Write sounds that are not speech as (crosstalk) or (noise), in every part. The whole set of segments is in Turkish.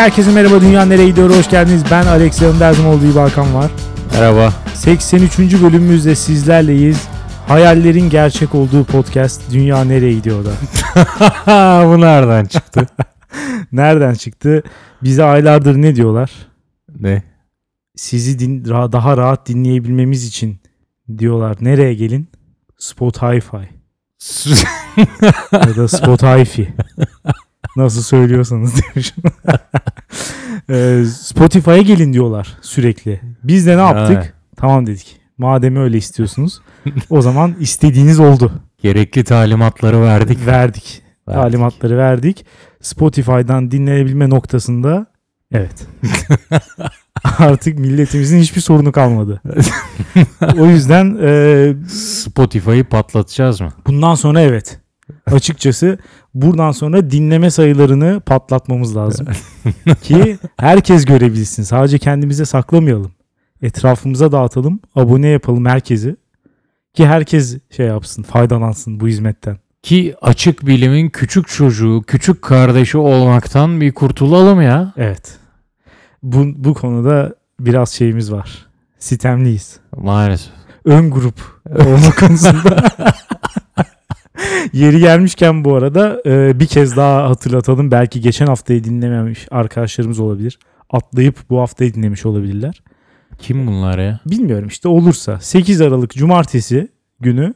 herkese merhaba Dünya Nereye Gidiyor hoş geldiniz. Ben Alex yanımda her zaman olduğu Hakan var. Merhaba. 83. bölümümüzde sizlerleyiz. Hayallerin gerçek olduğu podcast Dünya Nereye Gidiyor da. (laughs) Bu nereden çıktı? (laughs) Nereden çıktı? Bize aylardır ne diyorlar? ne? Sizi din, daha rahat dinleyebilmemiz için diyorlar. Nereye gelin? Spotify (laughs) ya da Spotify. Nasıl söylüyorsanız demişim. (laughs) Ee, Spotify'a gelin diyorlar sürekli. Biz de ne yaptık? Ha. Tamam dedik. Madem öyle istiyorsunuz o zaman (laughs) istediğiniz oldu. Gerekli talimatları verdik. Verdik. Verdik. Talimatları verdik. Spotify'dan dinlenebilme noktasında evet. (laughs) Artık milletimizin hiçbir sorunu kalmadı. o yüzden e, Spotify'ı patlatacağız mı? bundan sonra evet. Açıkçası buradan sonra dinleme sayılarını patlatmamız lazım. Ki herkes görebilsin. Sadece kendimize saklamayalım. Etrafımıza dağıtalım. Abone yapalım herkesi. Ki herkes şey yapsın, faydalansın bu hizmetten. Ki açık bilimin küçük çocuğu, küçük kardeşi olmaktan bir kurtulalım ya. Evet. Bu, bu konuda biraz şeyimiz var. Sitemliyiz. Maalesef. Ön grup olma konusunda. (laughs) Yeri gelmişken bu arada e, bir kez daha hatırlatalım. Belki geçen haftayı dinlememiş arkadaşlarımız olabilir. Atlayıp bu haftayı dinlemiş olabilirler. Kim bunlar ya? Bilmiyorum işte olursa 8 Aralık Cumartesi günü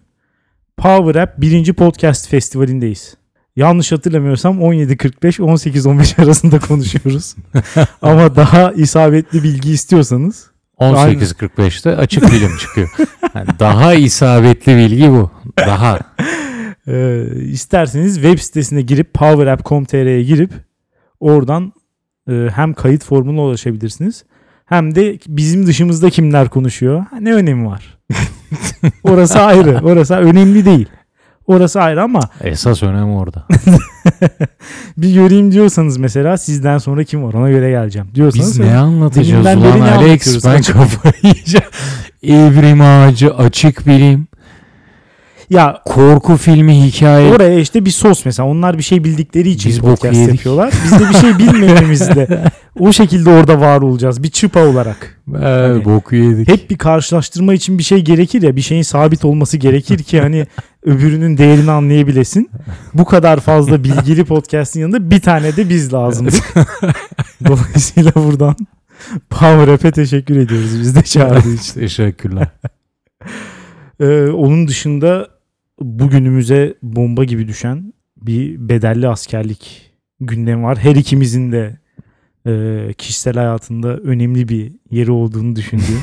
Power App 1. Podcast Festivali'ndeyiz. Yanlış hatırlamıyorsam 17.45-18.15 arasında konuşuyoruz. (laughs) Ama daha isabetli bilgi istiyorsanız 18.45'te açık bilim çıkıyor. (laughs) Yani daha isabetli bilgi bu. Daha. E, isterseniz web sitesine girip powerapp.com.tr'ye girip oradan e, hem kayıt formuna ulaşabilirsiniz hem de bizim dışımızda kimler konuşuyor. Ha, Ne önemi var? (laughs) orası ayrı. Orası önemli değil. Orası ayrı ama Esas önem orada. (laughs) bir göreyim diyorsanız mesela sizden sonra kim var ona göre geleceğim diyorsanız Biz ne anlatacağız ulan Alex? Ben kafayı yiyeceğim. Evrim ağacı, açık bilim, ya korku filmi, hikaye. oraya işte bir sos mesela onlar bir şey bildikleri için Biz podcast yedik. yapıyorlar. Biz de bir şey bilmememizde (laughs) o şekilde orada var olacağız bir çıpa olarak. Ee, Hani boku yedik. Hep bir karşılaştırma için bir şey gerekir ya bir şeyin sabit olması gerekir ki hani öbürünün değerini anlayabilesin. Bu kadar fazla bilgili podcast'in yanında bir tane de biz lazımdık. (laughs) Dolayısıyla buradan Power App'e teşekkür ediyoruz biz de çağırdığı için. Teşekkürler. Ee, onun dışında bugünümüze bomba gibi düşen bir bedelli askerlik gündemi var. Her ikimizin de e, kişisel hayatında önemli bir yeri olduğunu düşündüğüm.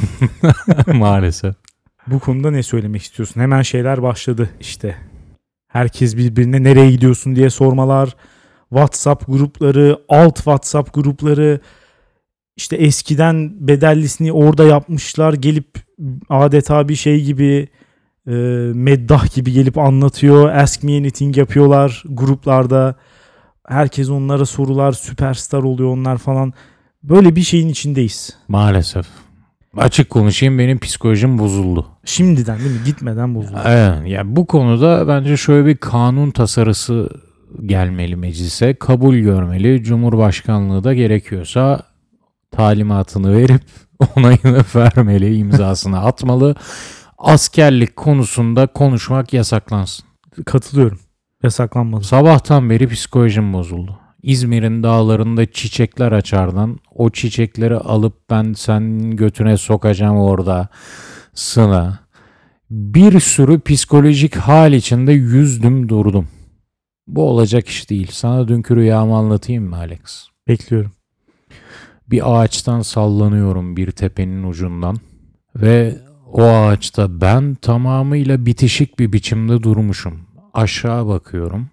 (laughs) Maalesef. Bu konuda ne söylemek istiyorsun? Hemen şeyler başladı işte. Herkes birbirine nereye gidiyorsun diye sormalar. WhatsApp grupları, alt WhatsApp grupları. İşte eskiden bedellisini orada yapmışlar. Gelip adeta bir şey gibi e, meddah gibi gelip anlatıyor. Ask me anything yapıyorlar gruplarda. Herkes onlara sorular, süperstar oluyor onlar falan. Böyle bir şeyin içindeyiz. Maalesef. Açık konuşayım benim psikolojim bozuldu. Şimdiden değil mi? Gitmeden bozuldu. Evet, ya bu konuda bence şöyle bir kanun tasarısı gelmeli meclise. Kabul görmeli. Cumhurbaşkanlığı da gerekiyorsa talimatını verip (laughs) onayını vermeli, imzasını atmalı. Askerlik konusunda konuşmak yasaklansın. Katılıyorum. Yasaklanmalı. Sabahtan beri psikolojim bozuldu. İzmir'in dağlarında çiçekler açardan o çiçekleri alıp ben sen götüne sokacağım orada sına. Bir sürü psikolojik hal içinde yüzdüm durdum. Bu olacak iş değil. Sana dünkü rüyamı anlatayım mı Alex? Bekliyorum. Bir ağaçtan sallanıyorum bir tepenin ucundan ve o ağaçta ben tamamıyla bitişik bir biçimde durmuşum. Aşağı bakıyorum.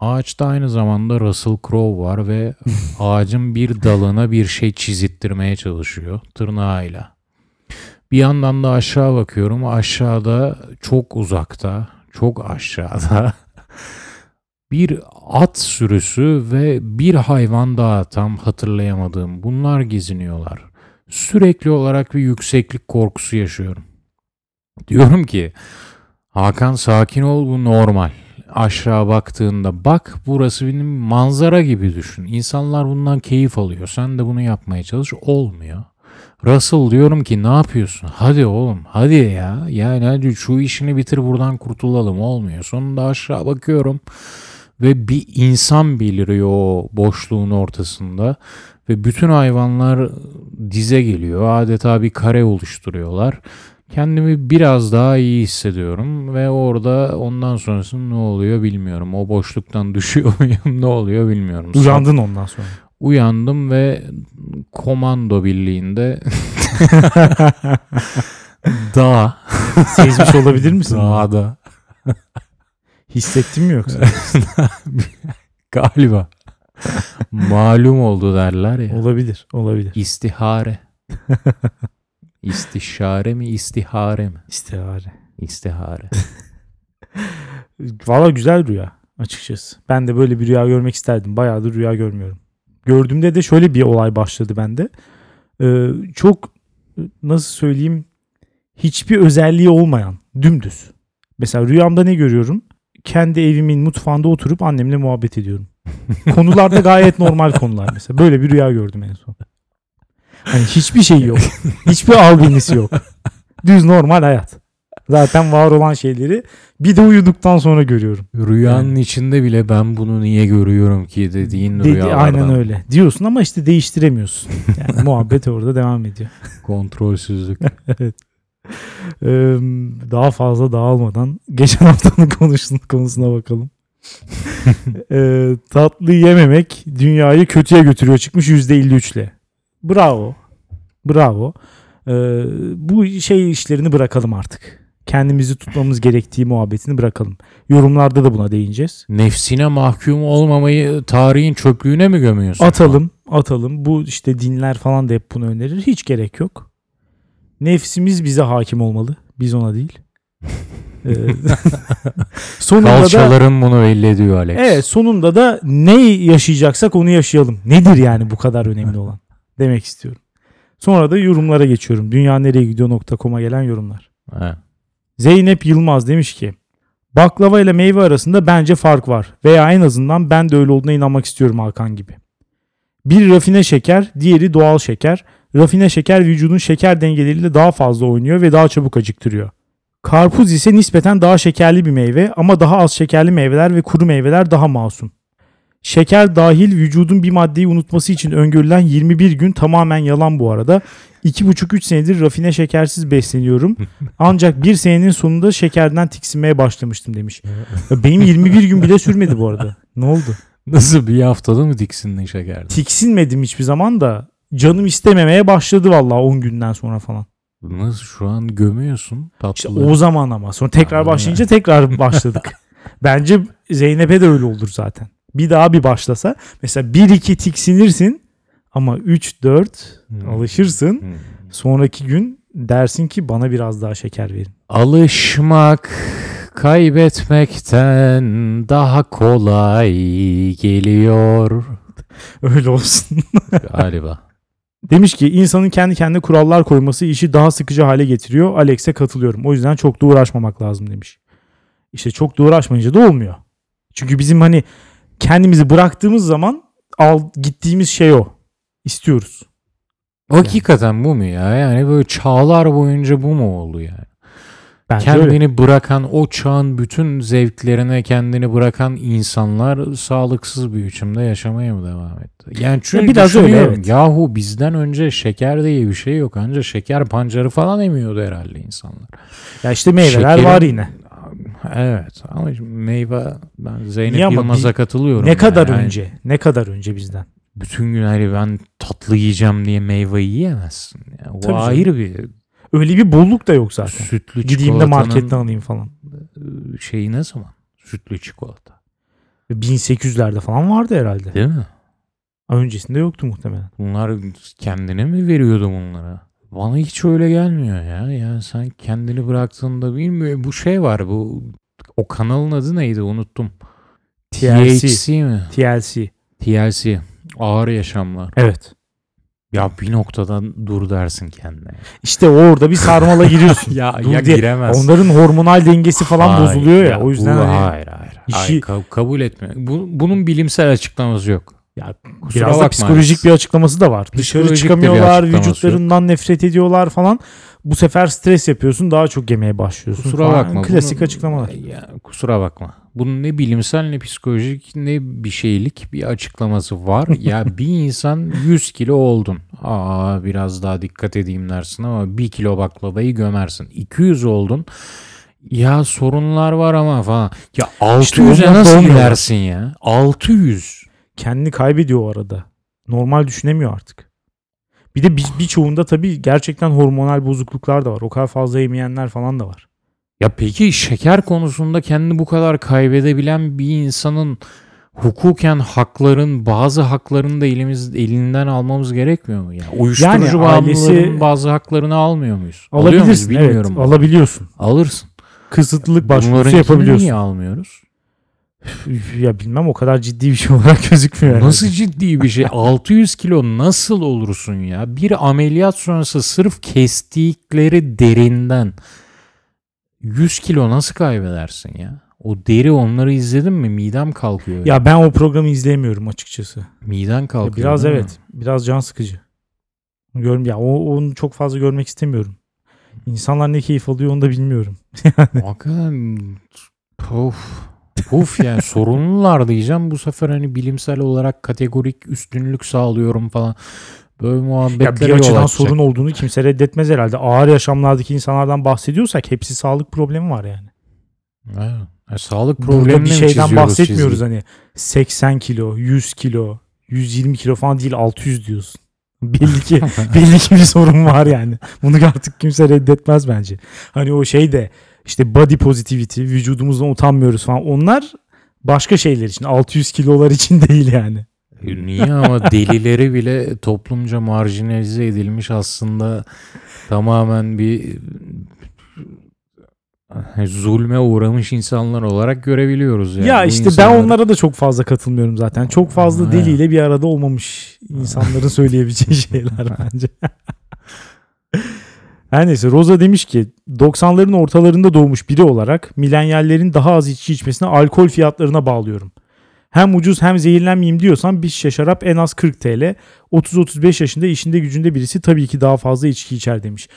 Ağaçta aynı zamanda Russell Crowe var ve (laughs) ağacın bir dalına bir şey çizittirmeye çalışıyor tırnağıyla. Bir yandan da aşağı bakıyorum. Aşağıda çok uzakta, çok aşağıda (laughs) bir at sürüsü ve bir hayvan daha tam hatırlayamadığım bunlar geziniyorlar. Sürekli olarak bir yükseklik korkusu yaşıyorum. Diyorum ki Hakan sakin ol bu normal. aşağı baktığında bak burası benim manzara gibi düşün. İnsanlar bundan keyif alıyor. Sen de bunu yapmaya çalış. Olmuyor. Russell diyorum ki ne yapıyorsun? Hadi oğlum hadi ya. Yani hadi şu işini bitir buradan kurtulalım. Olmuyor. Sonunda aşağı bakıyorum ve bir insan beliriyor o boşluğun ortasında ve bütün hayvanlar dize geliyor. Adeta bir kare oluşturuyorlar. Kendimi biraz daha iyi hissediyorum ve orada ondan sonrası ne oluyor bilmiyorum. O boşluktan (laughs) düşüyor muyum ne oluyor bilmiyorum. Uyandın ondan sonra. Uyandım ve komando birliğinde (laughs) dağ Sezmiş olabilir misin? dağda (laughs) Hissettin mi yoksa? galiba malum oldu derler ya. olabilir. Olabilir. İstihare. İstişare mi istihare mi? İstihare. İstihare. (laughs) Valla güzel rüya açıkçası. Ben de böyle bir rüya görmek isterdim. Bayağıdır rüya görmüyorum. Gördüğümde de şöyle bir olay başladı bende. Ee, çok nasıl söyleyeyim hiçbir özelliği olmayan dümdüz. Mesela rüyamda ne görüyorum? Kendi evimin mutfağında oturup annemle muhabbet ediyorum. (laughs) Konularda gayet normal konular mesela. Böyle bir rüya gördüm en son. Hani hiçbir şey yok. (laughs) Hiçbir albenisi yok. Düz normal hayat. Zaten var olan şeyleri bir de uyuduktan sonra görüyorum. Rüyanın içinde bile ben bunu niye görüyorum ki dediğin Dedi, rüyalardan. aynen öyle. Diyorsun ama işte değiştiremiyorsun. Yani (laughs) muhabbet orada devam ediyor. Kontrolsüzlük. (laughs) Ee, daha fazla dağılmadan geçen haftanın konuşun, konusuna bakalım. Ee, tatlı yememek dünyayı kötüye götürüyor çıkmış %53 ile. Bravo. Bravo. Ee, bu şey işlerini bırakalım artık. Kendimizi tutmamız gerektiği muhabbetini bırakalım. Yorumlarda da buna değineceğiz. Nefsine mahkum olmamayı tarihin çöplüğüne mi gömüyorsun? Atalım, atalım. Bu işte dinler falan da hep bunu önerir. Hiç gerek yok. Nefsimiz bize hakim olmalı. Biz ona değil. Ee, (laughs) sonunda da Kalçaların bunu belli ediyor Alex. evet sonunda da ne yaşayacaksak onu yaşayalım. Nedir yani bu kadar önemli olan? Demek istiyorum. Sonra da yorumlara geçiyorum. Dünya nereye gidiyor.com'a gelen yorumlar. He. Zeynep Yılmaz demiş ki baklava ile meyve arasında bence fark var veya en azından ben de öyle olduğuna inanmak istiyorum Hakan gibi. Bir rafine şeker, diğeri doğal şeker. Rafine şeker vücudun şeker dengeleriyle daha fazla oynuyor ve daha çabuk acıktırıyor. Karpuz ise nispeten daha şekerli bir meyve ama daha az şekerli meyveler ve kuru meyveler daha masum. Şeker dahil vücudun bir maddeyi unutması için öngörülen 21 gün tamamen yalan bu arada. 2,5-3 senedir rafine şekersiz besleniyorum. (laughs) Ancak bir senenin sonunda şekerden tiksinmeye başlamıştım demiş. Ya (laughs) Benim 21 gün bile sürmedi bu arada. Ne oldu? Nasıl bir haftada mı diksindin şekerden? Tiksinmedim hiçbir zaman da canım istememeye başladı vallahi 10 günden sonra falan. Nasıl şu an gömüyorsun İşte tatlıları? o zaman ama sonra tekrar başlayınca tekrar başladık. (laughs) Bence Zeynep'e de öyle olur zaten. Bir daha bir başlasa mesela 1-2 tiksinirsin ama 3-4 Hmm. alışırsın. Hmm. Sonraki gün dersin ki bana biraz daha şeker verin. Alışmak kaybetmekten daha kolay geliyor (laughs) Öyle olsun. galiba. (laughs) Demiş ki insanın kendi kendine kurallar koyması işi daha sıkıcı hale getiriyor. Alex'e katılıyorum. O yüzden çok da uğraşmamak lazım demiş. İşte çok da uğraşmayınca da olmuyor. Çünkü bizim hani kendimizi bıraktığımız zaman al gittiğimiz şey o. İstiyoruz. Hakikaten bu mu ya? Yani böyle çağlar boyunca bu mu oldu yani? Bence öyle. kendini bırakan o çağın bütün zevklerine kendini bırakan insanlar sağlıksız bir biçimde yaşamaya mı devam etti? Yani çünkü biraz öyle, evet. Yahu bizden önce şeker diye bir şey yok. Anca şeker pancarı falan emiyordu herhalde insanlar. Ya işte meyveler Şekerin- var yine. Evet ama meyve ben Zeynep Niye Yılmaz'a katılıyorum. Ne yani. kadar Yani önce? Ne kadar önce bizden? Bütün gün hani ben tatlı yiyeceğim diye meyve yiyemezsin. Yani o Tabii ayrı bir Öyle bir bolluk da yok zaten. sütlü Gideyim de marketten alayım falan. şeyi ne zaman? Sütlü çikolata. 1800'lerde falan vardı herhalde. Değil mi? Öncesinde yoktu muhtemelen. Bunlar kendine mi veriyordu bunlara? Bana hiç öyle gelmiyor ya. Yani sen kendini bıraktığında bilmiyorum. Bu şey var bu o kanalın adı neydi unuttum. TLC. THC mi? TLC. TLC. Ağır yaşamlar. Evet. Ya bir noktadan dur dersin kendine. İşte orada bir sarmala giriyorsun. (laughs) ya Dur ya diye. giremez. Onların hormonal dengesi falan Hayır bozuluyor ya. O yüzden bu- hani- hayır hayır. Ay, İşi ka- kabul etmiyor. Bu, bunun bilimsel açıklaması yok. Ya Kusura biraz da bakma. psikolojik bir açıklaması da var. Dışarı Psikolojik çıkamıyorlar, vücutlarından nefret ediyorlar falan. Bu sefer stres yapıyorsun, daha çok yemeye başlıyorsun. Kusura falan. bakma. Klasik bunun- açıklamalar. Ya, kusura bakma. Bunun ne bilimsel ne psikolojik ne bir şeylik bir açıklaması var. (laughs) ya bir insan 100 kilo oldun. Aa biraz daha dikkat edeyim dersin ama 1 kilo baklavayı gömersin. 200 oldun. Ya sorunlar var ama falan. Ya 600'e onlar nasıl gidersin ya? 600. Kendini kaybediyor o arada. Normal düşünemiyor artık. Bir de bir, birçoğunda tabii gerçekten hormonal bozukluklar da var. O kadar fazla yemeyenler falan da var. Ya peki şeker konusunda kendini bu kadar kaybedebilen bir insanın hukuken hakların bazı haklarını da elimiz elinden almamız gerekmiyor mu? Ya uyuşturucu Yani bağımlıların bazı haklarını almıyor muyuz? Alıyor muyuz Alabilirsin bilmiyorum. evet. Alabiliyorsun. Alırsın. Kısıtlılık başvurusu yapabiliyorsun. niye almıyoruz? Ya bilmem o kadar ciddi bir şey (laughs) olarak gözükmüyor. herhalde. Nasıl ciddi bir şey? (laughs) 600 kilo nasıl olursun ya? Bir ameliyat sonrası sırf kestikleri derinden 100 kilo nasıl kaybedersin ya? O deri onları izledin mi? Midem kalkıyor. Ya ben o programı izleyemiyorum açıkçası. Miden Ya kalkıyor. biraz değil mi? evet. Biraz can sıkıcı. Görüm ya o onu çok fazla görmek istemiyorum. İnsanlar ne keyif alıyor onu da bilmiyorum. (laughs) Hakikaten of. (laughs) Uf yani sorunlular diyeceğim. Bu sefer hani bilimsel olarak kategorik üstünlük sağlıyorum falan. Böyle muhabbetlere Ya bir açıdan açacak. sorun olduğunu kimse reddetmez herhalde. Ağır yaşamlardaki insanlardan bahsediyorsak hepsi sağlık problemi var yani. Evet. Ya sağlık Burada problemini bir şeyden bahsetmiyoruz çizdik? hani 80 kilo, 100 kilo, 120 kilo falan değil 600 diyorsun. (laughs) Belli ki (laughs) belli ki bir sorun var yani. Bunu artık kimse reddetmez bence. Hani o şey de işte body positivity, vücudumuzdan utanmıyoruz falan. Onlar başka şeyler için. 600 kilolar için (laughs) değil yani. E, Niye ama delileri bile toplumca marjinalize edilmiş aslında tamamen bir e, zulme uğramış insanlar olarak görebiliyoruz. Yani. ya Bu işte insanları- ben onlara da çok fazla katılmıyorum zaten. Çok fazla Ha. deliyle bir arada olmamış insanların (laughs) söyleyebileceği şeyler bence. (laughs) Her neyse Rosa demiş ki 90'ların ortalarında doğmuş biri olarak milenyallerin daha az içki içmesine alkol fiyatlarına bağlıyorum. Hem ucuz hem zehirlenmeyeyim diyorsan bir şişe şarap en az 40 TL. 30-35 yaşında işinde gücünde birisi tabii ki daha fazla içki içer demiş.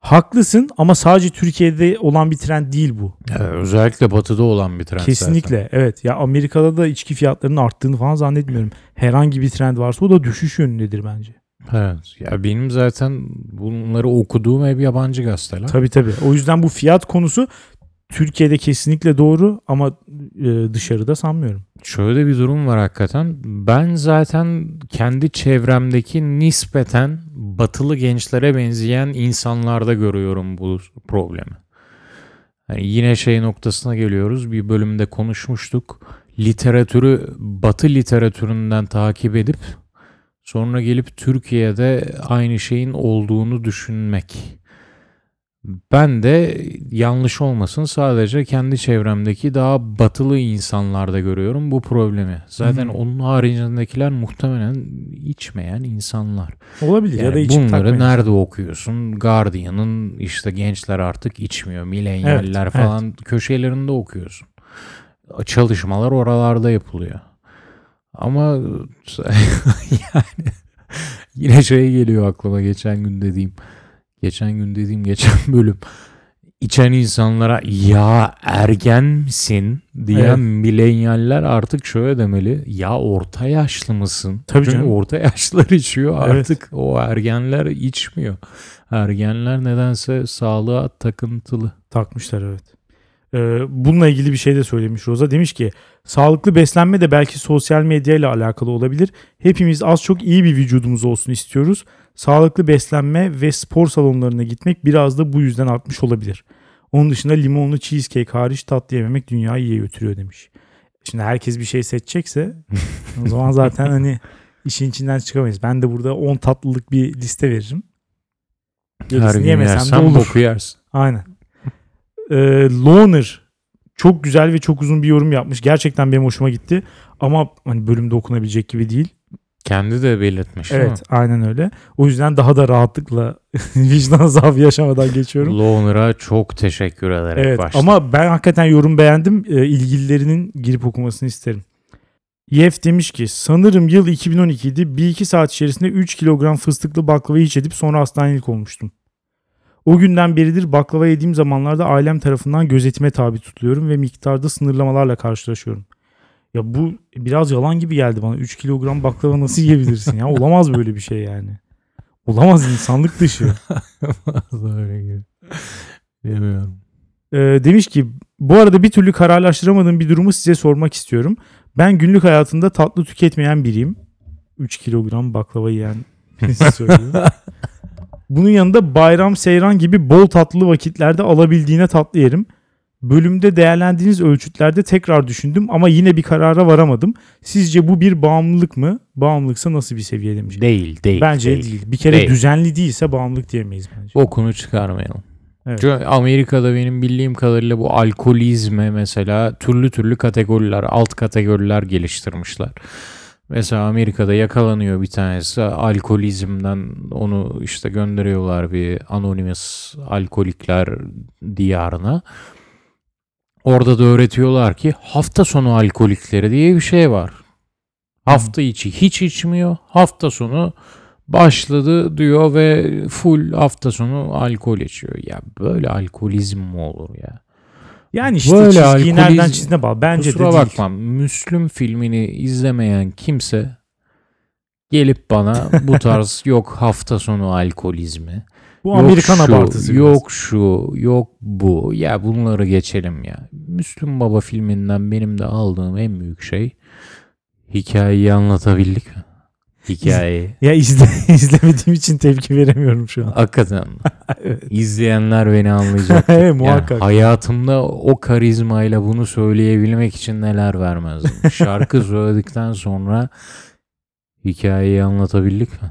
Haklısın ama sadece Türkiye'de olan bir trend değil bu. Evet, özellikle batıda olan bir trend Kesinlikle zaten. evet. Ya Amerika'da da içki fiyatlarının arttığını falan zannetmiyorum. Herhangi bir trend varsa o da düşüş yönündedir bence. Evet. Ya benim zaten bunları okuduğum hep yabancı gazeteler. Tabii tabii. O yüzden bu fiyat konusu Türkiye'de kesinlikle doğru ama e, dışarıda sanmıyorum. Şöyle bir durum var hakikaten. Ben zaten kendi çevremdeki nispeten batılı gençlere benzeyen insanlarda görüyorum bu problemi. Yani yine şey noktasına geliyoruz. Bir bölümde konuşmuştuk. Literatürü batı literatüründen takip edip sonra gelip Türkiye'de aynı şeyin olduğunu düşünmek. Ben de yanlış olmasın sadece kendi çevremdeki daha batılı insanlarda görüyorum bu problemi. Zaten Hı. onun haricindekiler muhtemelen içmeyen insanlar. Olabilir ya Yani da içip bunları takmayın. nerede okuyorsun? Guardian'ın işte gençler artık içmiyor, milenyaller Evet, falan köşelerinde okuyorsun. Çalışmalar oralarda yapılıyor. Ama (laughs) yani yine şey geliyor aklıma geçen gün dediğim. Geçen gün dediğim geçen (laughs) bölüm. İçen insanlara ya ergen misin diyen Evet. milenyaller artık şöyle demeli. Ya orta yaşlı mısın? Tabii Çünkü canım. orta yaşlılar içiyor Evet. artık o ergenler içmiyor. Ergenler nedense sağlığa takıntılı. Takmışlar evet. Ee, bununla ilgili bir şey de söylemiş Roza. Demiş ki sağlıklı beslenme de belki sosyal medya ile alakalı olabilir. Hepimiz az çok iyi bir vücudumuz olsun istiyoruz. Sağlıklı beslenme ve spor salonlarına gitmek biraz da bu yüzden artmış olabilir. Onun dışında limonlu cheesecake hariç tatlı yememek dünyayı iyiye götürüyor demiş. Şimdi herkes bir şey seçecekse o (laughs) zaman zaten hani işin içinden çıkamayız. Ben de burada 10 tatlılık bir liste veririm. Her Gerisini gün yemesem de yersen olur. boku yersin. Aynen. Ee, Loner çok güzel ve çok uzun bir yorum yapmış. Gerçekten benim hoşuma gitti. Ama hani bölümde okunabilecek gibi değil. Kendi de belirtmiş Evet aynen öyle. O yüzden daha da rahatlıkla (laughs) vicdan azabı yaşamadan mi? geçiyorum. Loner'a çok teşekkür ederek Evet başladım. ama ben hakikaten yorum beğendim. E, ilgililerinin girip okumasını isterim. Yef demiş ki sanırım yıl 2012 idi. 1-2 saat içerisinde 3 kilogram fıstıklı baklava iç edip sonra hastanelik olmuştum. O günden beridir baklava yediğim zamanlarda ailem tarafından gözetime tabi tutuluyorum ve miktarda sınırlamalarla karşılaşıyorum. Ya bu biraz yalan gibi geldi bana. 3 kilogram baklava nasıl yiyebilirsin ya? Olamaz böyle bir şey yani. Olamaz insanlık dışı. (laughs) Öyle gibi. Bilmiyorum. Ee, demiş ki bu arada bir türlü kararlaştıramadığım bir durumu size sormak istiyorum. Ben günlük hayatında tatlı tüketmeyen biriyim. 3 kilogram baklava yiyen birisi (laughs) söylüyor. Bunun yanında bayram, seyran gibi bol tatlı vakitlerde alabildiğine tatlı yerim. Bölümde değerlendiğiniz ölçütlerde tekrar düşündüm ama yine bir karara varamadım. Sizce bu bir bağımlılık mı? Bağımlılıksa nasıl bir seviye demiş. Değil, değil. Bence değil. değil. Bir kere Değil. düzenli değilse bağımlılık diyemeyiz bence. Okunu çıkarmayalım. Evet. Çünkü Amerika'da benim bildiğim kadarıyla bu alkolizme mesela türlü türlü kategoriler, alt kategoriler geliştirmişler. Mesela Amerika'da yakalanıyor bir tanesi alkolizmden onu işte gönderiyorlar bir anonymous alkolikler diyarına. Orada da öğretiyorlar ki hafta sonu alkolikleri diye bir şey var. Hafta içi hiç içmiyor. Hafta sonu başladı diyor ve full hafta sonu alkol içiyor. Ya böyle alkolizm mi olur ya? Yani işte Böyle çizgiyi alkolizm- nereden çizdiğine bağlı. Bence Kusura de değil. bakma. Müslüm filmini izlemeyen kimse gelip bana bu tarz (laughs) yok hafta sonu alkolizmi. Bu yok Amerikan şu, abartısı biraz. Yok şu, yok bu. Ya bunları geçelim ya. Müslüm Baba filminden benim de aldığım en büyük şey hikayeyi anlatabildik mi? Hikayeyi. Ya izle, (laughs) izlemediğim için tepki veremiyorum şu an. Hakikaten. (laughs) Evet. İzleyenler beni anlayacak. (laughs) Evet, Yani muhakkak. hayatımda o karizmayla bunu söyleyebilmek için neler vermezdim. Şarkı söyledikten sonra hikayeyi anlatabildik mi?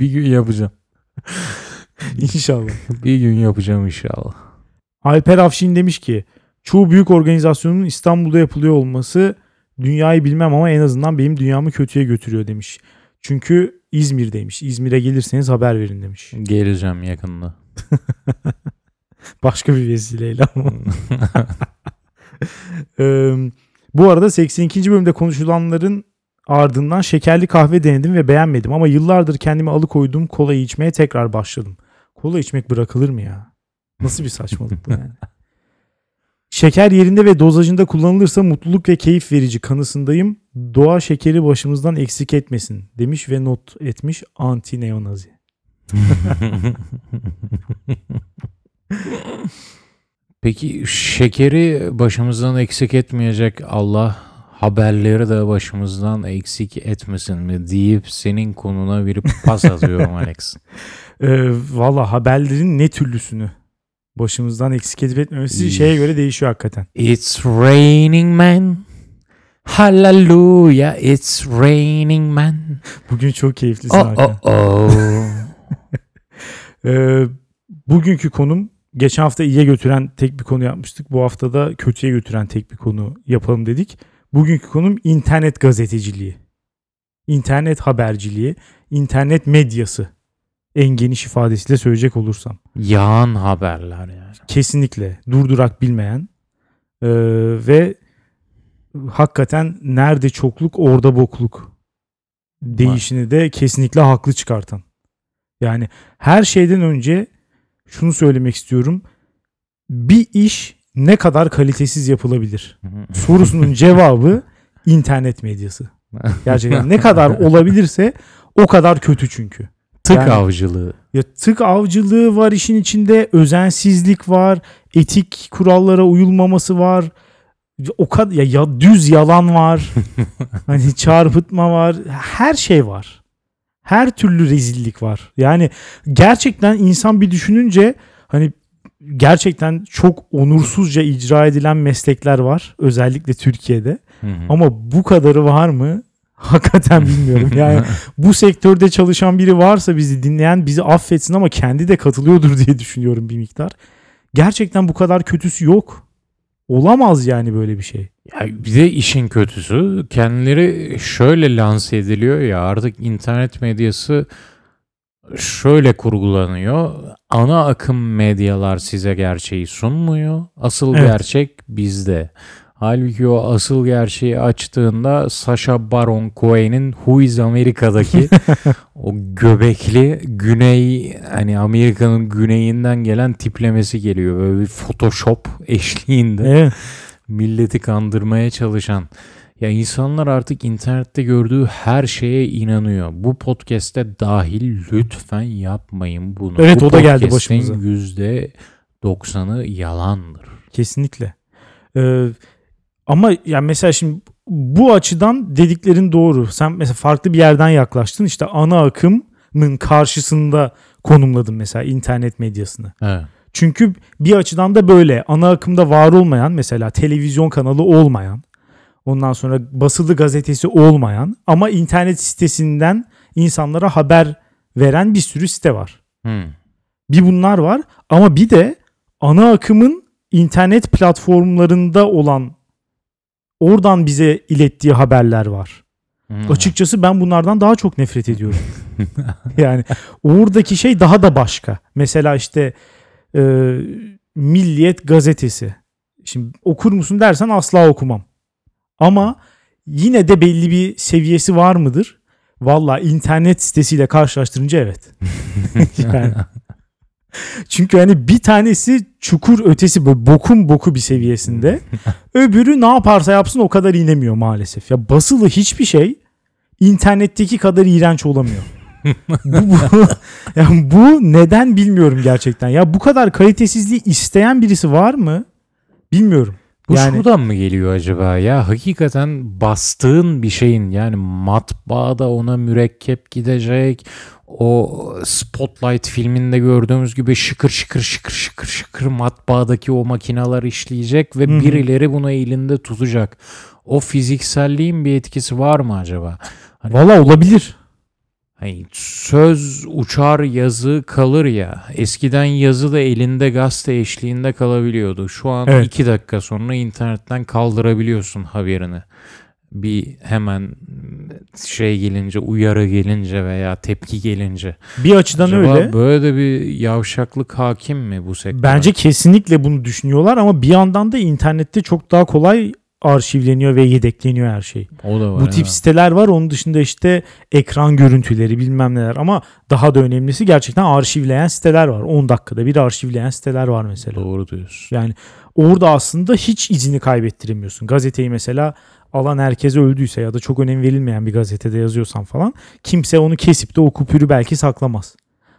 bir gün yapacağım. İnşallah. Bir gün yapacağım inşallah. Alper Afşin demiş ki çoğu büyük organizasyonun İstanbul'da yapılıyor olması dünyayı bilmem ama en azından benim dünyamı kötüye götürüyor demiş. Çünkü İzmir'deymiş. İzmir'e gelirseniz haber verin demiş. Geleceğim yakında. (laughs) Başka bir vesileyle ama. (laughs) Ee, bu arada 82. bölümde konuşulanların ardından şekerli kahve denedim ve beğenmedim ama yıllardır kendimi alıkoyduğum kolayı içmeye tekrar başladım. Kola içmek bırakılır mı ya? Nasıl bir saçmalık bu yani? (laughs) Şeker yerinde ve dozajında kullanılırsa mutluluk ve keyif verici kanısındayım. Doğa şekeri başımızdan eksik etmesin demiş ve not etmiş anti neonazi. (laughs) Peki şekeri başımızdan eksik etmeyecek Allah haberleri de başımızdan eksik etmesin mi deyip senin konuna bir pas atıyorum Alex. (laughs) Ee, Valla haberlerin ne türlüsünü başımızdan eksik edip etmemesi şeye göre değişiyor hakikaten. It's raining man. Hallelujah, it's raining man. Bugün çok keyiflisin Oh Hakan. oh oh. (laughs) Ee, bugünkü konum geçen hafta iyiye götüren tek bir konu yapmıştık. Bu hafta da kötüye götüren tek bir konu yapalım dedik. Bugünkü konum internet gazeteciliği. İnternet haberciliği, internet medyası. En geniş ifadesiyle söyleyecek olursam. Yağan haberler yani. Kesinlikle durdurak bilmeyen ee, ve hakikaten nerede çokluk orada bokluk değişini de kesinlikle haklı çıkartan. Yani her şeyden önce şunu söylemek istiyorum. Bir iş ne kadar kalitesiz yapılabilir? (laughs) Sorusunun cevabı internet medyası. Gerçekten ne kadar (laughs) olabilirse o kadar kötü çünkü. Tık Yani- avcılığı. Ya tık avcılığı var işin içinde, özensizlik var, etik kurallara uyulmaması var. O kadar ya, ya düz yalan var. (laughs) hani çarpıtma var. Her şey var. Her türlü rezillik var. Yani gerçekten insan bir düşününce hani gerçekten çok onursuzca icra edilen meslekler var özellikle Türkiye'de. Hı hı. Ama bu kadarı var mı? (laughs) Hakikaten bilmiyorum. Yani (laughs) bu sektörde çalışan biri varsa bizi dinleyen bizi affetsin ama kendi de katılıyordur diye düşünüyorum bir miktar. Gerçekten bu kadar kötüsü yok. Olamaz yani böyle bir şey. Ya bir de işin kötüsü kendileri şöyle lanse ediliyor ya artık internet medyası şöyle kurgulanıyor. Ana akım medyalar size gerçeği sunmuyor. Asıl Evet. gerçek bizde. Halbuki o asıl gerçeği açtığında Sacha Baron Cohen'in Who is Amerika'daki (laughs) o göbekli güney hani Amerika'nın güneyinden gelen tiplemesi geliyor. Böyle bir Photoshop eşliğinde Evet. milleti kandırmaya çalışan. Ya insanlar artık internette gördüğü her şeye inanıyor. Bu podcast'te dahil lütfen yapmayın bunu. Evet, Bu o da geldi başımıza. %90'ı yalandır. Kesinlikle. Ee, ama yani mesela şimdi bu açıdan dediklerin doğru. Sen mesela farklı bir yerden yaklaştın. İşte ana akımın karşısında konumladın mesela internet medyasını. Evet. Çünkü bir açıdan da böyle ana akımda var olmayan mesela televizyon kanalı olmayan ondan sonra basılı gazetesi olmayan ama internet sitesinden insanlara haber veren bir sürü site var. Hmm. Bir bunlar var ama bir de ana akımın internet platformlarında olan oradan bize ilettiği haberler var. Hmm. Açıkçası ben bunlardan daha çok nefret ediyorum. (laughs) yani oradaki şey daha da başka. Mesela işte e, Milliyet gazetesi. Şimdi okur musun dersen asla okumam. Ama yine de belli bir seviyesi var mıdır? Valla internet sitesiyle karşılaştırınca evet. (laughs) yani. (laughs) Çünkü hani bir tanesi çukur ötesi böyle bokun boku bir seviyesinde. (laughs) Öbürü ne yaparsa yapsın o kadar inemiyor maalesef. Ya basılı hiçbir şey internetteki kadar iğrenç olamıyor. (laughs) bu, bu, yani bu neden bilmiyorum gerçekten. Ya bu kadar kalitesizliği isteyen birisi var mı? Bilmiyorum. Bu Yani- şuradan mı geliyor acaba ya? Hakikaten bastığın bir şeyin yani matbaada ona mürekkep gidecek. O Spotlight filminde gördüğümüz gibi şıkır şıkır şıkır şıkır şıkır matbaadaki o makineler işleyecek ve Hı hı. birileri bunu elinde tutacak. O fizikselliğin bir etkisi var mı acaba? Valla olabilir. Hani söz uçar yazı kalır ya. Eskiden yazı da elinde gazete eşliğinde kalabiliyordu. Şu an Evet. iki dakika sonra internetten kaldırabiliyorsun haberini. Bir hemen şey gelince, uyarı gelince veya tepki gelince. Bir açıdan Acaba öyle. böyle de bir yavşaklık hakim mi bu sektöre? Bence kesinlikle bunu düşünüyorlar ama bir yandan da internette çok daha kolay arşivleniyor ve yedekleniyor her şey. o da var. Bu tip evet. siteler var. Onun dışında işte ekran görüntüleri bilmem neler ama daha da önemlisi gerçekten arşivleyen siteler var. 10 dakikada bir arşivleyen siteler var mesela. Doğru diyorsun. Yani orada aslında hiç izini kaybettiremiyorsun. Gazeteyi mesela alan herkes öldüyse ya da çok önem verilmeyen bir gazetede yazıyorsan falan kimse onu kesip de o kupürü belki saklamaz.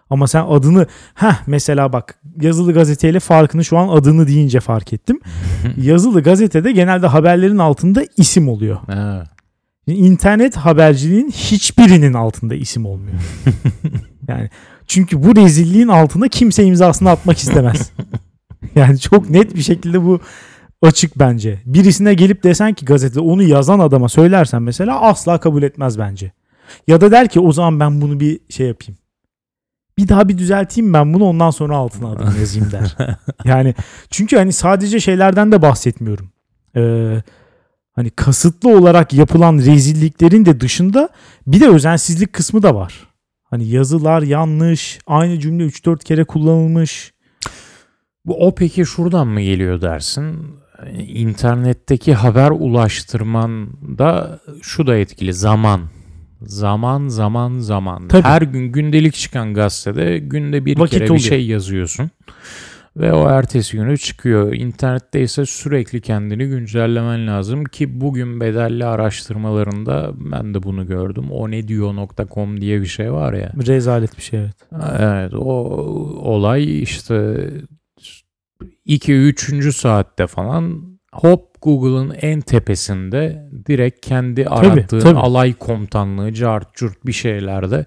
Ama sen adını ha mesela bak yazılı gazeteyle farkını şu an adını deyince fark ettim. (laughs) yazılı gazetede genelde haberlerin altında isim oluyor. İnternet haberciliğin hiçbirinin altında isim olmuyor. (laughs) yani çünkü bu rezilliğin altına kimse imzasını atmak istemez. (laughs) yani çok net bir şekilde bu açık bence. Birisine gelip desen ki gazetede onu yazan adama söylersen mesela asla kabul etmez bence. Ya da der ki o zaman ben bunu bir şey yapayım. Bir daha bir düzelteyim ben bunu ondan sonra altına adını (laughs) yazayım der. Yani çünkü hani sadece şeylerden de bahsetmiyorum. Ee, hani kasıtlı olarak yapılan rezilliklerin de dışında bir de özensizlik kısmı da var. Hani yazılar yanlış, aynı cümle 3-4 kere kullanılmış. Bu o peki şuradan mı geliyor dersin? İnternetteki haber ulaştırmanda şu da etkili zaman. Zaman zaman zaman. Tabii. Her gün gündelik çıkan gazetede günde bir Vakit kere bir oluyor. şey yazıyorsun. Ve o ertesi günü çıkıyor. İnternette ise sürekli kendini güncellemen lazım ki bugün bedelli araştırmalarında ben de bunu gördüm. O ne diyor.com diye bir şey var ya. Rezalet bir şey evet. Evet o olay işte 2-3. saatte falan hop Google'ın en tepesinde direkt kendi arattığın tabii. alay komutanlığı, cart curt bir şeylerde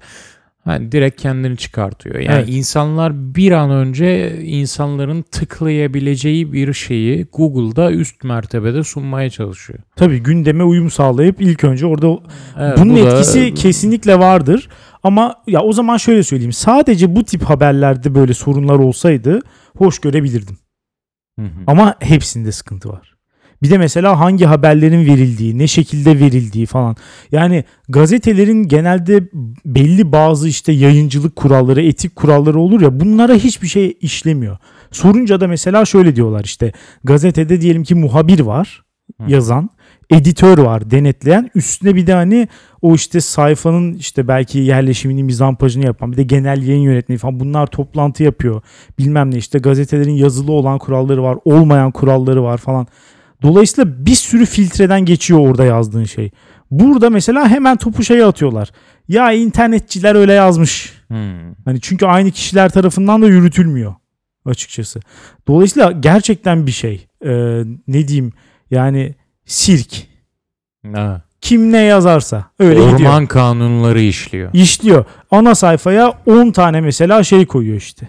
hani direkt kendini çıkartıyor. Yani Evet. insanlar bir an önce insanların tıklayabileceği bir şeyi Google'da üst mertebede sunmaya çalışıyor. Tabii gündeme uyum sağlayıp ilk önce orada Evet, bunun bu da- etkisi kesinlikle vardır. Ama ya o zaman şöyle söyleyeyim. Sadece bu tip haberlerde böyle sorunlar olsaydı hoş görebilirdim. Hı hı. Ama hepsinde sıkıntı var. Bir de mesela hangi haberlerin verildiği, ne şekilde verildiği falan. Yani gazetelerin genelde belli bazı işte yayıncılık kuralları, etik kuralları olur ya bunlara hiçbir şey işlemiyor. Sorunca da mesela şöyle diyorlar işte gazetede diyelim ki muhabir var Hı. Editör var denetleyen, üstüne bir de hani o işte sayfanın işte belki yerleşimini, mizampajını yapan bir de genel yayın yönetmeni falan bunlar toplantı yapıyor. Bilmem ne işte gazetelerin yazılı olan kuralları var, olmayan kuralları var falan. Dolayısıyla bir sürü filtreden geçiyor orada yazdığın şey. Burada mesela hemen topu şeye atıyorlar. Ya internetçiler öyle yazmış. Hmm. Hani çünkü aynı kişiler tarafından da yürütülmüyor açıkçası. Dolayısıyla gerçekten bir şey. Ee, ne diyeyim yani sirk. Ha. Kim ne yazarsa öyle Orman gidiyor. kanunları işliyor. İşliyor. Ana sayfaya 10 tane mesela şey koyuyor işte.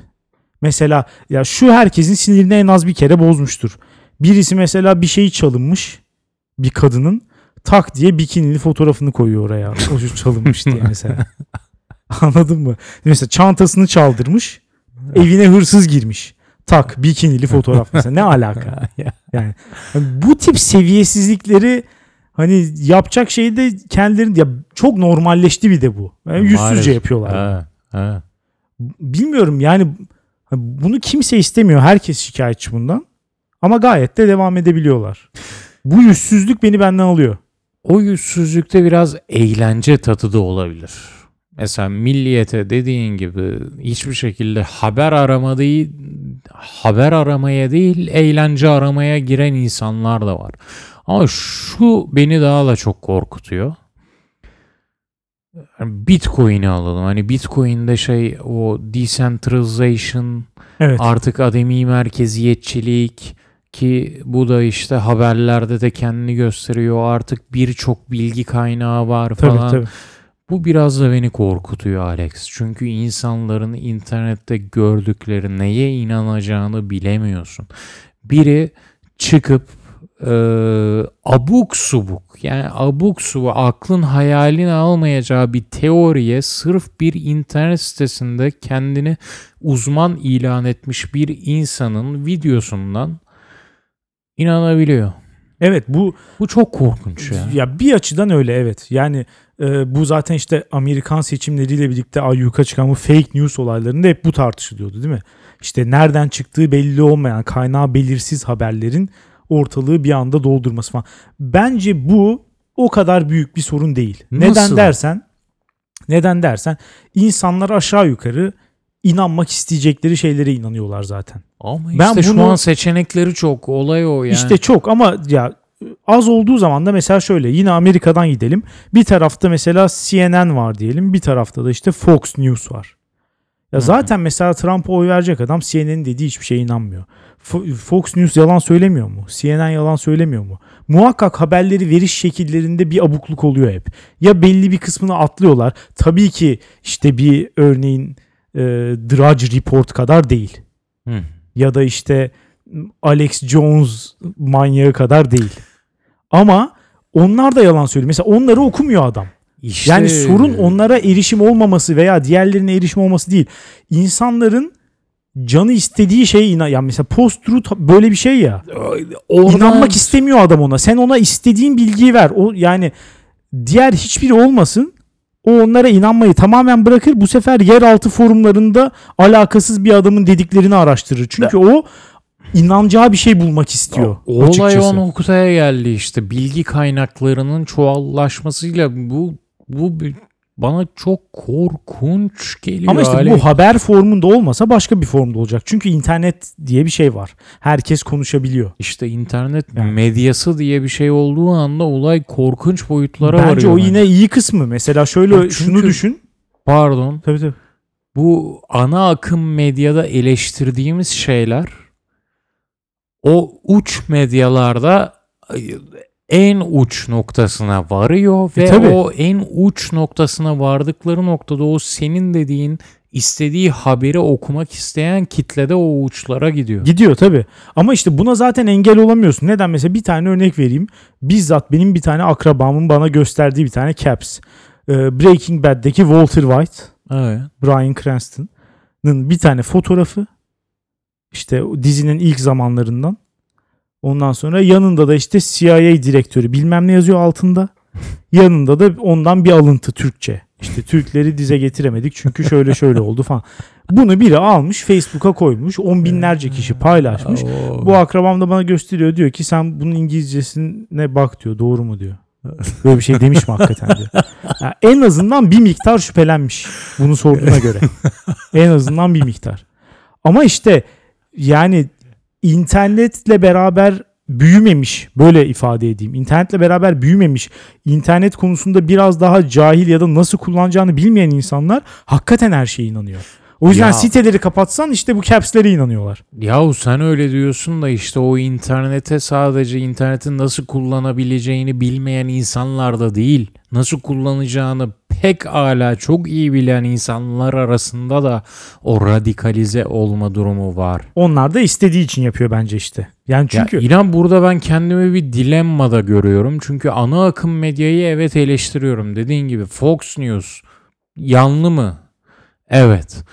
Mesela ya şu herkesin sinirini en az bir kere bozmuştur. Birisi mesela bir şey çalınmış bir kadının tak diye bikinili fotoğrafını koyuyor oraya. O şu çalınmış diye (laughs) mesela. Anladın mı? Mesela çantasını çaldırmış. Evine hırsız girmiş. Tak bikinili fotoğraf (laughs) mesela. Ne alaka? Yani bu tip seviyesizlikleri hani yapacak şey de kendileri ya çok normalleşti bir de bu. Yani yüzsüzce yapıyorlar. Ha, ha. Bilmiyorum yani bunu kimse istemiyor. Herkes şikayetçi bundan. Ama gayet de devam edebiliyorlar. Bu yüzsüzlük beni benden alıyor. O yüzsüzlükte biraz eğlence tadı da olabilir. Mesela milliyete dediğin gibi hiçbir şekilde haber arama değil, haber aramaya değil, eğlence aramaya giren insanlar da var. Ama şu beni daha da çok korkutuyor. Bitcoin'i alalım. Hani Bitcoin'de şey o decentralization Evet. Artık ademi merkeziyetçilik ki bu da işte haberlerde de kendini gösteriyor. Artık birçok bilgi kaynağı var tabii falan. tabii. Bu biraz da beni korkutuyor Alex. Çünkü insanların internette gördükleri neye inanacağını bilemiyorsun. Biri çıkıp e, abuk subuk yani abuk subuk aklın hayalini almayacağı bir teoriye sırf bir internet sitesinde kendini uzman ilan etmiş bir insanın videosundan inanabiliyor. Evet bu Bu çok korkunç ya. ya bir açıdan öyle evet. Yani e, bu zaten işte Amerikan seçimleriyle birlikte ayyuka çıkan bu fake news olaylarında hep bu tartışılıyordu değil mi? İşte nereden çıktığı belli olmayan kaynağı belirsiz haberlerin ortalığı bir anda doldurması falan. Bence bu o kadar büyük bir sorun değil. Nasıl? Neden dersen neden dersen insanlar aşağı yukarı inanmak isteyecekleri şeylere inanıyorlar zaten. Ama Ben işte şu bunu- an seçenekleri çok. Olay o yani. İşte çok ama ya az olduğu zaman da mesela şöyle yine Amerika'dan gidelim. Bir tarafta mesela CNN var diyelim. Bir tarafta da işte Fox News var. Ya zaten mesela Trump'a oy verecek adam CNN'in dediği hiçbir şeye inanmıyor. Fo- Fox News yalan söylemiyor mu? CNN yalan söylemiyor mu? Muhakkak haberleri veriş şekillerinde bir abukluk oluyor hep. Ya belli bir kısmını atlıyorlar. Tabii ki işte bir örneğin e, Drudge Report kadar değil Hı. ya da işte Alex Jones manyağı kadar değil. Ama onlar da yalan söylüyor. Mesela onları okumuyor adam. İşte Yani sorun onlara erişim olmaması veya diğerlerine erişim olması değil. İnsanların canı istediği şeye inan. Yani mesela post truth böyle bir şey ya. Oradan- İnanmak istemiyor adam ona. Sen ona istediğin bilgiyi ver. O yani diğer hiçbiri olmasın. O onlara inanmayı tamamen bırakır. Bu sefer yeraltı forumlarında alakasız bir adamın dediklerini araştırır. Çünkü o inanacağı bir şey bulmak istiyor. Olay açıkçası. o noktaya geldi işte. Bilgi kaynaklarının çoğallaşmasıyla bu bu bana çok korkunç geliyor. Ama işte Ali. bu haber formunda olmasa başka bir formda olacak. Çünkü internet diye bir şey var. Herkes konuşabiliyor. işte internet Yani. medyası diye bir şey olduğu anda olay korkunç boyutlara Bence varıyor. o bence. yine iyi kısmı. Mesela şöyle Ya çünkü- şunu düşün. Pardon. Tabii tabii. Bu ana akım medyada eleştirdiğimiz şeyler o uç medyalarda en uç noktasına varıyor ve E, tabii. o en uç noktasına vardıkları noktada o senin dediğin istediği haberi okumak isteyen kitlede o uçlara gidiyor. Gidiyor tabii. Ama işte buna zaten engel olamıyorsun. Neden? Mesela bir tane örnek vereyim. Bizzat benim bir tane akrabamın bana gösterdiği bir tane caps. Ee, Breaking Bad'deki Walter White, Evet. Bryan Cranston'ın bir tane fotoğrafı. İşte dizinin ilk zamanlarından. Ondan sonra yanında da işte CIA direktörü bilmem ne yazıyor altında. (laughs) Yanında da ondan bir alıntı Türkçe. İşte Türkleri dize getiremedik çünkü şöyle şöyle oldu falan. Bunu biri almış Facebook'a koymuş. On binlerce kişi paylaşmış. Bu akrabam da bana gösteriyor diyor ki sen bunun İngilizcesine bak diyor. Doğru mu diyor. Böyle bir şey demiş mi hakikaten diyor. Ya en azından bir miktar şüphelenmiş bunu sorduğuna göre. (laughs) En azından bir miktar. Ama işte yani internetle beraber büyümemiş böyle ifade edeyim. İnternetle beraber büyümemiş, internet konusunda biraz daha cahil ya da nasıl kullanacağını bilmeyen insanlar hakikaten her şeye inanıyor. O yüzden Ya. siteleri kapatsan işte bu capslere inanıyorlar. Yahu sen öyle diyorsun da işte o internete sadece internetin nasıl kullanabileceğini bilmeyen insanlar da değil. Nasıl kullanacağını pek hala çok iyi bilen insanlar arasında da o radikalize olma durumu var. Onlar da istediği için yapıyor bence işte. Yani çünkü Ya inan burada ben kendimi bir dilemmada görüyorum. Çünkü ana akım medyayı evet eleştiriyorum. Dediğin gibi Fox News yanlı mı? Evet.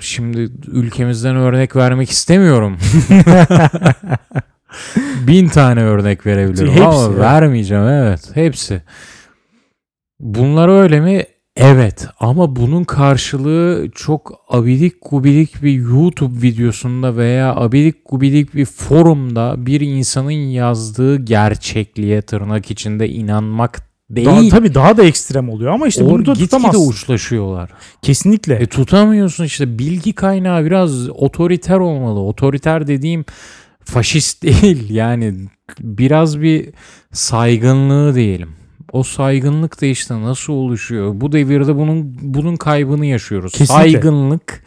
Şimdi ülkemizden örnek vermek istemiyorum. (laughs) Bin tane örnek verebilirim Hepsi, ama evet. vermeyeceğim evet. Hepsi. Bunlar öyle mi? Evet ama bunun karşılığı çok abidik gubidik bir YouTube videosunda veya abidik gubidik bir forumda bir insanın yazdığı gerçekliğe tırnak içinde inanmak değil. daha, tabii daha da ekstrem oluyor ama işte o bunu da tutamazsın. uçlaşıyorlar. Kesinlikle. E tutamıyorsun işte bilgi kaynağı biraz otoriter olmalı. Otoriter dediğim faşist (laughs) değil yani biraz bir saygınlığı diyelim. O saygınlık da işte nasıl oluşuyor? Bu devirde bunun bunun kaybını yaşıyoruz. Kesinlikle. Saygınlık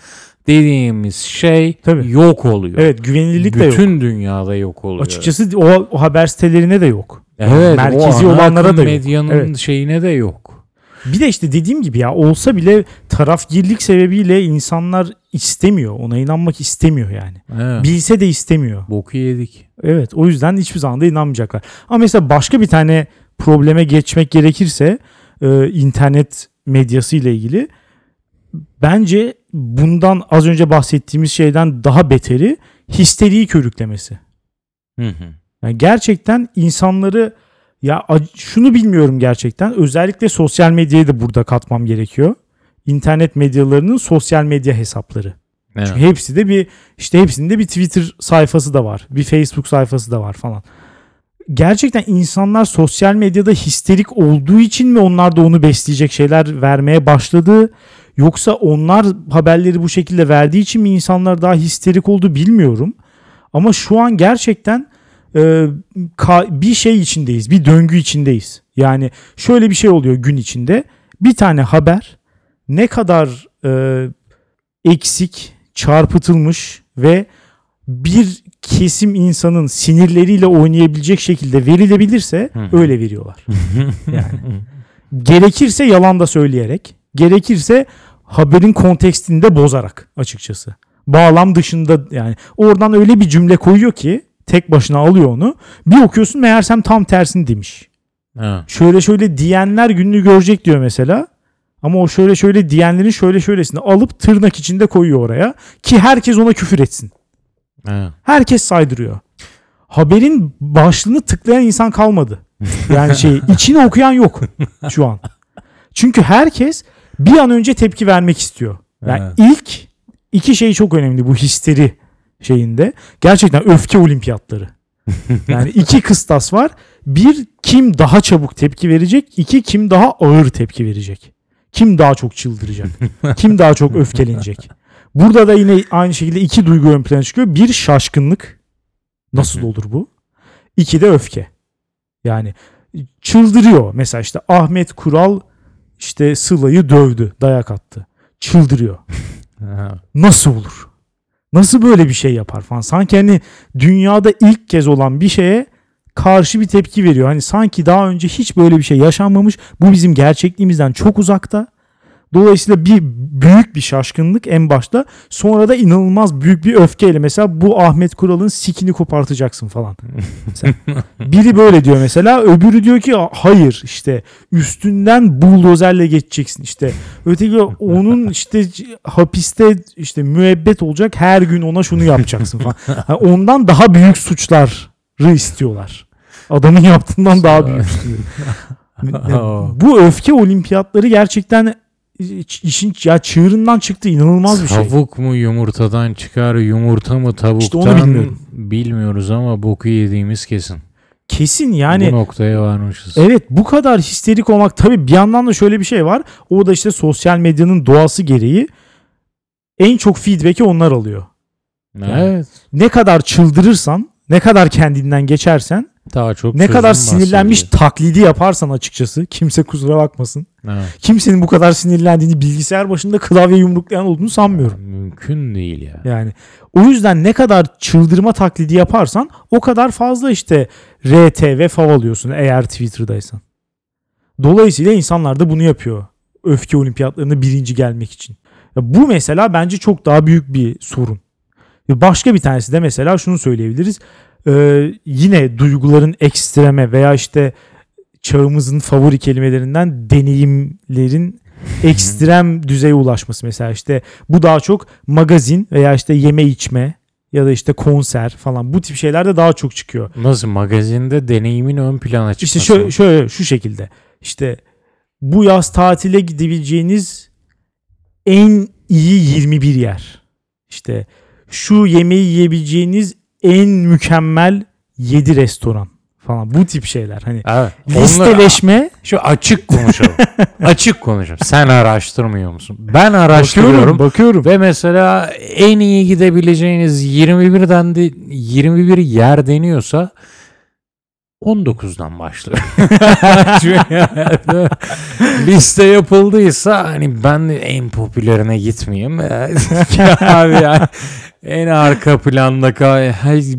dediğimiz şey Tabii. yok oluyor. Evet güvenilirlik de yok. Bütün dünyada yok oluyor. Açıkçası o, o haber sitelerine de yok. evet, merkezi olanlara da yok. medyanın Evet. şeyine de yok. Bir de işte dediğim gibi ya olsa bile tarafgirlik sebebiyle insanlar istemiyor. Ona inanmak istemiyor yani. Evet. Bilse de istemiyor. Boku yedik. Evet o yüzden hiçbir zaman da inanmayacaklar. Ama mesela başka bir tane probleme geçmek gerekirse e, internet medyası ile ilgili bence bundan az önce bahsettiğimiz şeyden daha beteri histeriyi körüklemesi. Hı hı. Yani gerçekten insanları ya şunu bilmiyorum gerçekten özellikle sosyal medyayı da burada katmam gerekiyor. İnternet medyalarının sosyal medya hesapları. Evet. Çünkü hepsi de bir işte hepsinde bir Twitter sayfası da var. Bir Facebook sayfası da var falan. Gerçekten insanlar sosyal medyada histerik olduğu için mi onlar da onu besleyecek şeyler vermeye başladı? Yoksa onlar haberleri bu şekilde verdiği için mi insanlar daha histerik oldu bilmiyorum. Ama şu an gerçekten e, bir şey içindeyiz. Bir döngü içindeyiz. Yani şöyle bir şey oluyor gün içinde. Bir tane haber ne kadar e, eksik, çarpıtılmış ve bir kesim insanın sinirleriyle oynayabilecek şekilde verilebilirse Hı öyle veriyorlar. Yani gerekirse yalan da söyleyerek, gerekirse haberin kontekstinde bozarak açıkçası. Bağlam dışında yani oradan öyle bir cümle koyuyor ki tek başına alıyor onu. Bir okuyorsun meğersem tam tersini demiş. Evet. Şöyle şöyle diyenler gününü görecek diyor mesela. Ama o şöyle şöyle diyenlerin şöyle şöylesini alıp tırnak içinde koyuyor oraya ki herkes ona küfür etsin. Evet. Herkes saydırıyor. Haberin başlığını tıklayan insan kalmadı. (laughs) Yani şey içini okuyan yok şu an. Çünkü herkes bir an önce tepki vermek istiyor. Yani Evet. ilk iki şey çok önemli bu histeri şeyinde. Gerçekten öfke olimpiyatları. (laughs) Yani iki kıstas var. Bir kim daha çabuk tepki verecek. iki kim daha ağır tepki verecek. Kim daha çok çıldıracak. kim daha çok öfkelenecek. (laughs) Burada da yine aynı şekilde iki duygu ön plana çıkıyor. Bir şaşkınlık. Nasıl olur bu? İki de öfke. Yani çıldırıyor. Mesela işte Ahmet Kural işte Sıla'yı dövdü, dayak attı. Çıldırıyor. (laughs) Nasıl olur? Nasıl böyle bir şey yapar falan. Sanki hani dünyada ilk kez olan bir şeye karşı bir tepki veriyor. Hani sanki daha önce hiç böyle bir şey yaşanmamış. Bu bizim gerçekliğimizden çok uzakta. Dolayısıyla bir büyük bir şaşkınlık en başta. Sonra da inanılmaz büyük bir öfkeyle mesela bu Ahmet Kural'ın sikini kopartacaksın falan. Mesela (laughs) biri böyle diyor mesela. Öbürü diyor ki hayır işte üstünden buldozerle geçeceksin işte. Öteki onun işte hapiste işte müebbet olacak her gün ona şunu yapacaksın falan. Yani ondan daha büyük suçlar istiyorlar. Adamın yaptığından daha büyük. (laughs) Bu öfke olimpiyatları gerçekten işin ya çığırından çıktı inanılmaz bir şey. Tavuk mu yumurtadan çıkar, yumurta mı tavuktan? İşte onu bilmiyorum. Bilmiyoruz ama boku yediğimiz kesin. Kesin yani. Bu noktaya varmışız. Evet bu kadar histerik olmak tabii bir yandan da şöyle bir şey var. O da işte sosyal medyanın doğası gereği en çok feedback'i onlar alıyor. Evet. Ne kadar çıldırırsan, ne kadar kendinden geçersen, Daha çok ne kadar sinirlenmiş bahsediyor. taklidi yaparsan açıkçası kimse kusura bakmasın. Evet. Kimsenin bu kadar sinirlendiğini bilgisayar başında klavye yumruklayan olduğunu sanmıyorum. Mümkün değil ya. Yani o yüzden ne kadar çıldırma taklidi yaparsan o kadar fazla işte RT ve fav alıyorsun eğer Twitter'daysan. Dolayısıyla insanlar da bunu yapıyor. Öfke olimpiyatlarına birinci gelmek için. Ya bu mesela bence çok daha büyük bir sorun. Başka bir tanesi de mesela şunu söyleyebiliriz. Ee, yine duyguların ekstreme veya işte çağımızın favori kelimelerinden deneyimlerin ekstrem düzeye ulaşması mesela işte bu daha çok magazin veya işte yeme içme ya da işte konser falan bu tip şeyler de daha çok çıkıyor. Nasıl magazinde deneyimin ön plana çıkması? İşte şöyle, şöyle şu şekilde işte bu yaz tatile gidebileceğiniz en iyi 21 yer. İşte şu yemeği yiyebileceğiniz en mükemmel 7 restoran falan bu tip şeyler. Hani Evet. Onlar- listeleşme Şu açık konuşalım. (laughs) açık konuşalım. Sen araştırmıyor musun? Ben araştırıyorum. bakıyorum bakıyorum. Ve mesela en iyi gidebileceğiniz 21'den de 21 yer deniyorsa 19'dan başlıyor. (laughs) Liste yapıldıysa hani ben en popülerine gitmeyeyim. (laughs) Abi yani en arka planda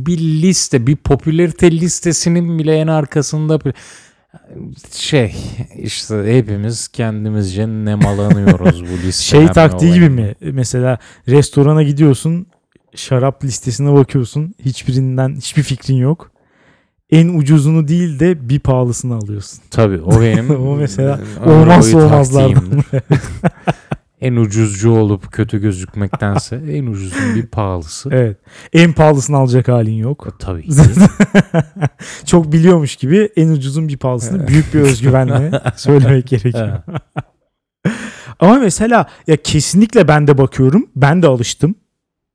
bir liste, bir popülarite listesinin bile en arkasında şey işte hepimiz kendimizce nemalanıyoruz bu listeler. (laughs) Şey taktiği gibi mi? Mesela restorana gidiyorsun, şarap listesine bakıyorsun. Hiçbirinden hiçbir fikrin yok. En ucuzunu değil de bir pahalısını alıyorsun. Tabii o benim (laughs) O mesela e, olmazsa olmazlardan. en ucuzcu olup kötü gözükmektense en ucuzun bir pahalısı. evet. En pahalısını alacak halin yok. Tabii ki. (laughs) Çok biliyormuş gibi en ucuzun bir pahalısını büyük bir özgüvenle (laughs) söylemek gerekiyor. Ama mesela ya kesinlikle ben de bakıyorum. Ben de alıştım.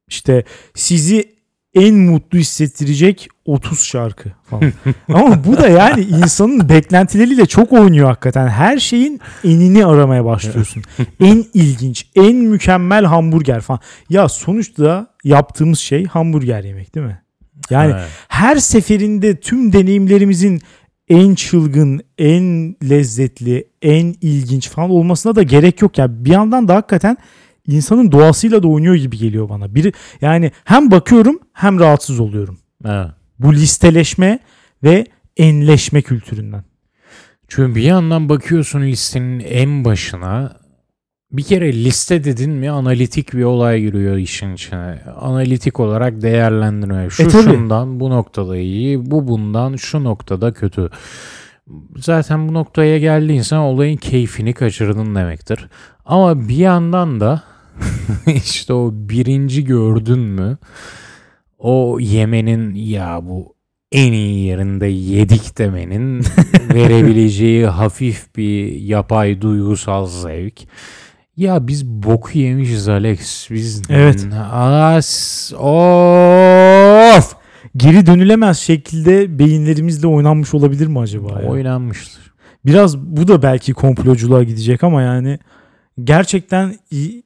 İşte sizi en mutlu hissettirecek 30 şarkı falan. (laughs) Ama bu da yani insanın beklentileriyle çok oynuyor hakikaten. Her şeyin enini aramaya başlıyorsun. (laughs) en ilginç, en mükemmel hamburger falan. Ya sonuçta yaptığımız şey hamburger yemek değil mi? Yani Evet. her seferinde tüm deneyimlerimizin en çılgın, en lezzetli, en ilginç falan olmasına da gerek yok ya. Bir yandan da hakikaten insanın doğasıyla da oynuyor gibi geliyor bana. Biri yani hem bakıyorum hem rahatsız oluyorum. Evet. Bu listeleşme ve enleşme kültüründen. Çünkü bir yandan bakıyorsun listenin en başına bir kere liste dedin mi analitik bir olay giriyor işin içine. Analitik olarak değerlendirme. Şu E, tabii. şundan bu noktada iyi, bu bundan şu noktada kötü. Zaten bu noktaya geldiğinsen olayın keyfini kaçırdın demektir. Ama bir yandan da (laughs) işte o birinci gördün mü o yemenin ya bu en iyi yerinde yedik demenin (laughs) verebileceği hafif bir yapay duygusal zevk. Ya biz boku yemişiz Alex. Biz Evet. As of Geri dönülemez şekilde beyinlerimizle oynanmış olabilir mi acaba? ya? oynanmıştır. Biraz bu da belki komploculuğa gidecek ama yani gerçekten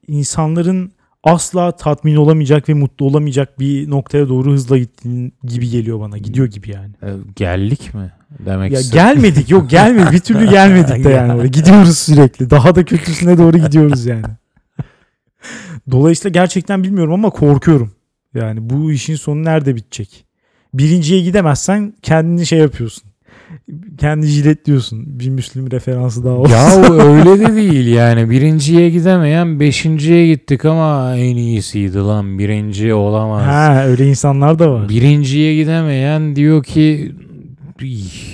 insanların asla tatmin olamayacak ve mutlu olamayacak bir noktaya doğru hızla gittiğin gibi geliyor bana. Gidiyor gibi yani. E, Geldik mi? Demek Ya istedim. gelmedik yok gelmedik bir türlü gelmedik de yani oraya. Gidiyoruz sürekli. Daha da kötüsüne doğru gidiyoruz yani. Dolayısıyla gerçekten bilmiyorum ama korkuyorum. Yani bu işin sonu nerede bitecek? Birinciye gidemezsen kendini şey yapıyorsun. Kendi jiletliyorsun. Bir Müslüm referansı daha olsun. Ya (laughs) öyle de değil yani. Birinciye gidemeyen beşinciye gittik ama en iyisiydi lan. Birinci olamaz. Ha öyle insanlar da var. Birinciye gidemeyen diyor ki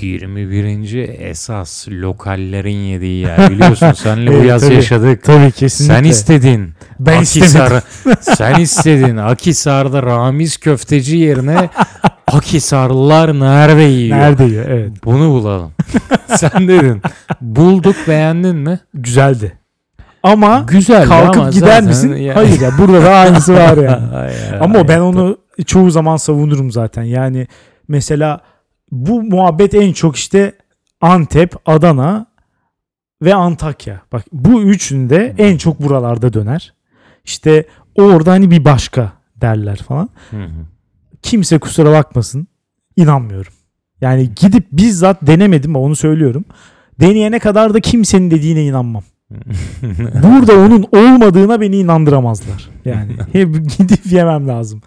21. esas lokallerin yediği yer. Biliyorsun (laughs) senle bu yaz tabii. yaşadık. Tabii kesinlikle. Sen istedin. Ben Akhisar, istemedim. (laughs) sen istedin. Akhisar'da Ramiz köfteci yerine Akisarlılar nerede yiyor? Nerede yiyor? Evet. Bunu bulalım. (laughs) Sen dedin. Bulduk beğendin mi? Güzeldi. Ama Güzel kalkıp ama gider misin? ya- Hayır ya burada da aynısı var yani. (laughs) Ama ben ay. onu çoğu zaman savunurum zaten. Yani mesela bu muhabbet en çok işte Antep, Adana ve Antakya. Bak bu üçünde en çok buralarda döner. İşte orada hani bir başka derler falan. Hı hı. Kimse kusura bakmasın. inanmıyorum. Yani gidip bizzat denemedim ama onu söylüyorum. Deneyene kadar da kimsenin dediğine inanmam. (laughs) Burada onun olmadığına beni inandıramazlar. Yani (laughs) hep gidip yemem lazım.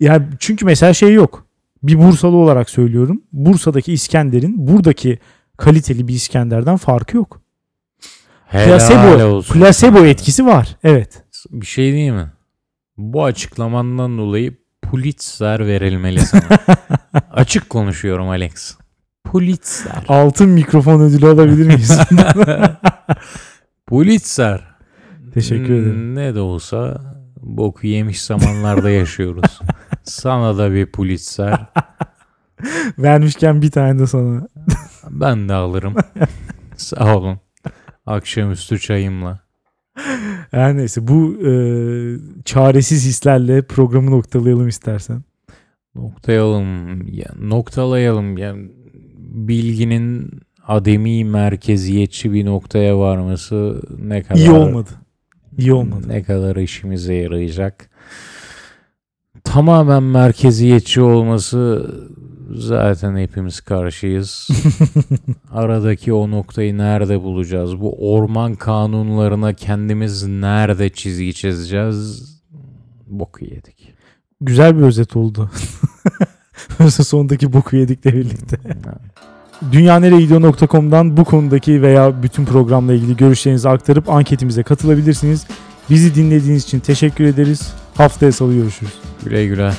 Yani çünkü mesela şey yok. Bir Bursalı olarak söylüyorum. Bursa'daki İskender'in buradaki kaliteli bir İskender'den farkı yok. Helal Plasebo, olsun plasebo etkisi var. Evet. Bir şey değil mi? Bu açıklamandan dolayı Pulitzer verilmeli sana. (laughs) Açık konuşuyorum Alex. Pulitzer. Altın mikrofon ödülü alabilir miyiz? (laughs) Pulitzer. Teşekkür ederim. Ne de olsa boku yemiş zamanlarda yaşıyoruz. Sana da bir Pulitzer. (laughs) Vermişken bir tane de sana. Ben de alırım. Sağ olun. Akşamüstü çayımla. Her neyse bu e, çaresiz hislerle programı noktalayalım istersen. Noktalayalım. Ya, noktalayalım. Ya, bilginin ademi merkeziyetçi bir noktaya varması ne kadar İyi olmadı. İyi olmadı. ne kadar işimize yarayacak. Tamamen merkeziyetçi olması zaten hepimiz karşıyız. (laughs) Aradaki o noktayı nerede bulacağız? Bu orman kanunlarına kendimiz nerede çizgi çizeceğiz? Boku yedik. Güzel bir özet oldu. (laughs) Sondaki boku yedikle birlikte. (laughs) Dünyaneregidiyor.com'dan bu konudaki veya bütün programla ilgili görüşlerinizi aktarıp anketimize katılabilirsiniz. Bizi dinlediğiniz için teşekkür ederiz. Haftaya salı görüşürüz. güle güle.